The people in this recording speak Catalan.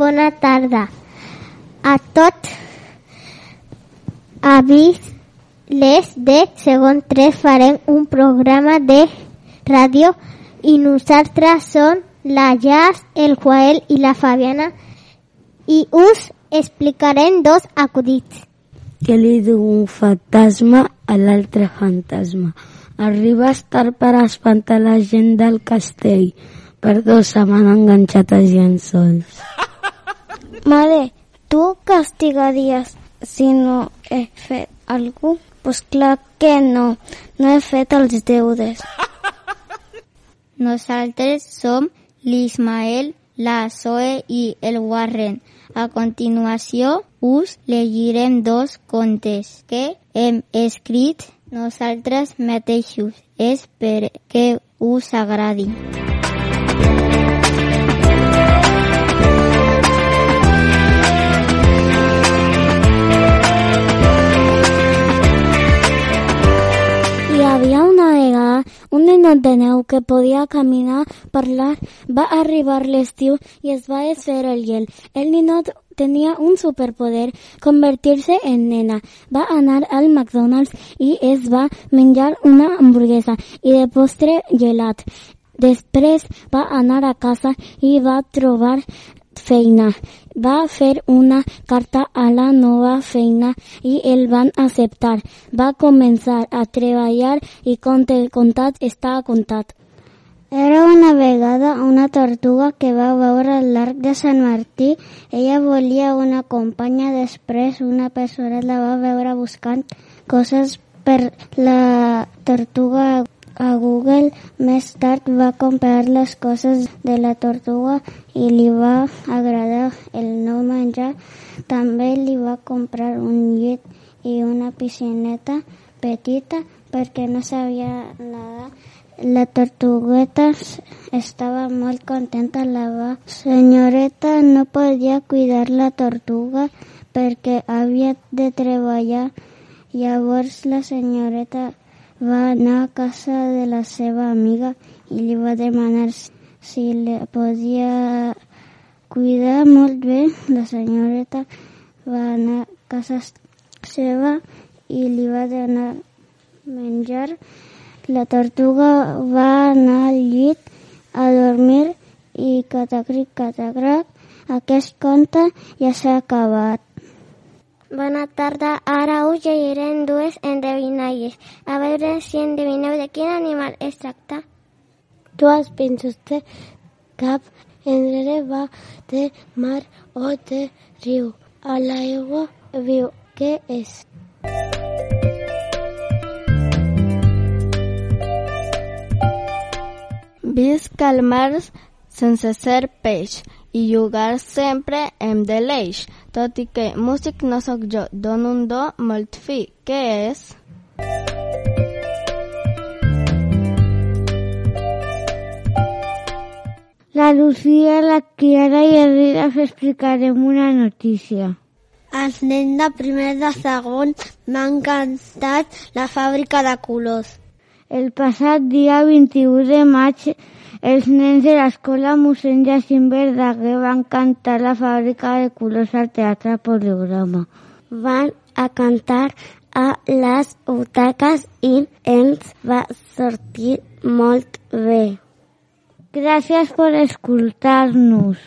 Bona tarda a tots. Avui les de segon 3 farem un programa de ràdio i nosaltres som la Jazz, el Joel i la Fabiana i us explicarem dos acudits. Què li diu un fantasma a l'altre fantasma? Arriba a estar per espantar la gent del castell. Perdó, se m'han enganxat els llençols. Mare, tu castigaries si no he fet algú? Pues clar que no, no he fet els deures. Nosaltres som l'Ismael, la Zoe i el Warren. A continuació us llegirem dos contes que hem escrit nosaltres mateixos. És perquè us agradin. Vegada un ninot de neu que podia caminar, parlar, va arribar l'estiu i es va desfer el gel. El ninot tenia un superpoder, convertir-se en nena. Va anar al McDonald's i es va menjar una hamburguesa i de postre gelat. Després va anar a casa i va trobar feina. Va fer una carta a la nova feina i el van acceptar. Va començar a treballar i conte contat està contat. Era una vegada una tortuga que va veure l'arc de Sant Martí. Ella volia una companya, després una persona la va veure buscant coses per la tortuga a Google. Més tard va comprar les coses de la tortuga i li va agradar el nou menjar. També li va comprar un llit i una piscineta petita perquè no sabia nedar. La tortugueta estava molt contenta. La senyoreta no podia cuidar la tortuga perquè havia de treballar. Llavors la senyoreta va anar a casa de la seva amiga i li va demanar si li podia cuidar molt bé. La senyoreta va anar a casa seva i li va donar menjar. La tortuga va anar al llit a dormir i catacric, catacric, aquest conte ja s'ha acabat. Bona tarda, ara us llegirem dues endevinalles. A veure si endevineu de quin animal es tracta. Dues pinces de cap enrere va de mar o de riu. A l'aigua viu. Què és? Visc al mar sense ser peix i jugar sempre em deleix. Tot i que músic no sóc jo, dono un do molt fi. Què és? La Lucía, la Kiara i el Rida explicarem una notícia. Els nens de primer de segon m'ha encantat la fàbrica de colors. El passat dia 21 de maig, els nens de l'escola mossèn Jacint Verdaguer van cantar la fàbrica de colors al Teatre Poligrama. Van a cantar a les butaques i ens va sortir molt bé. Gràcies per escoltar-nos.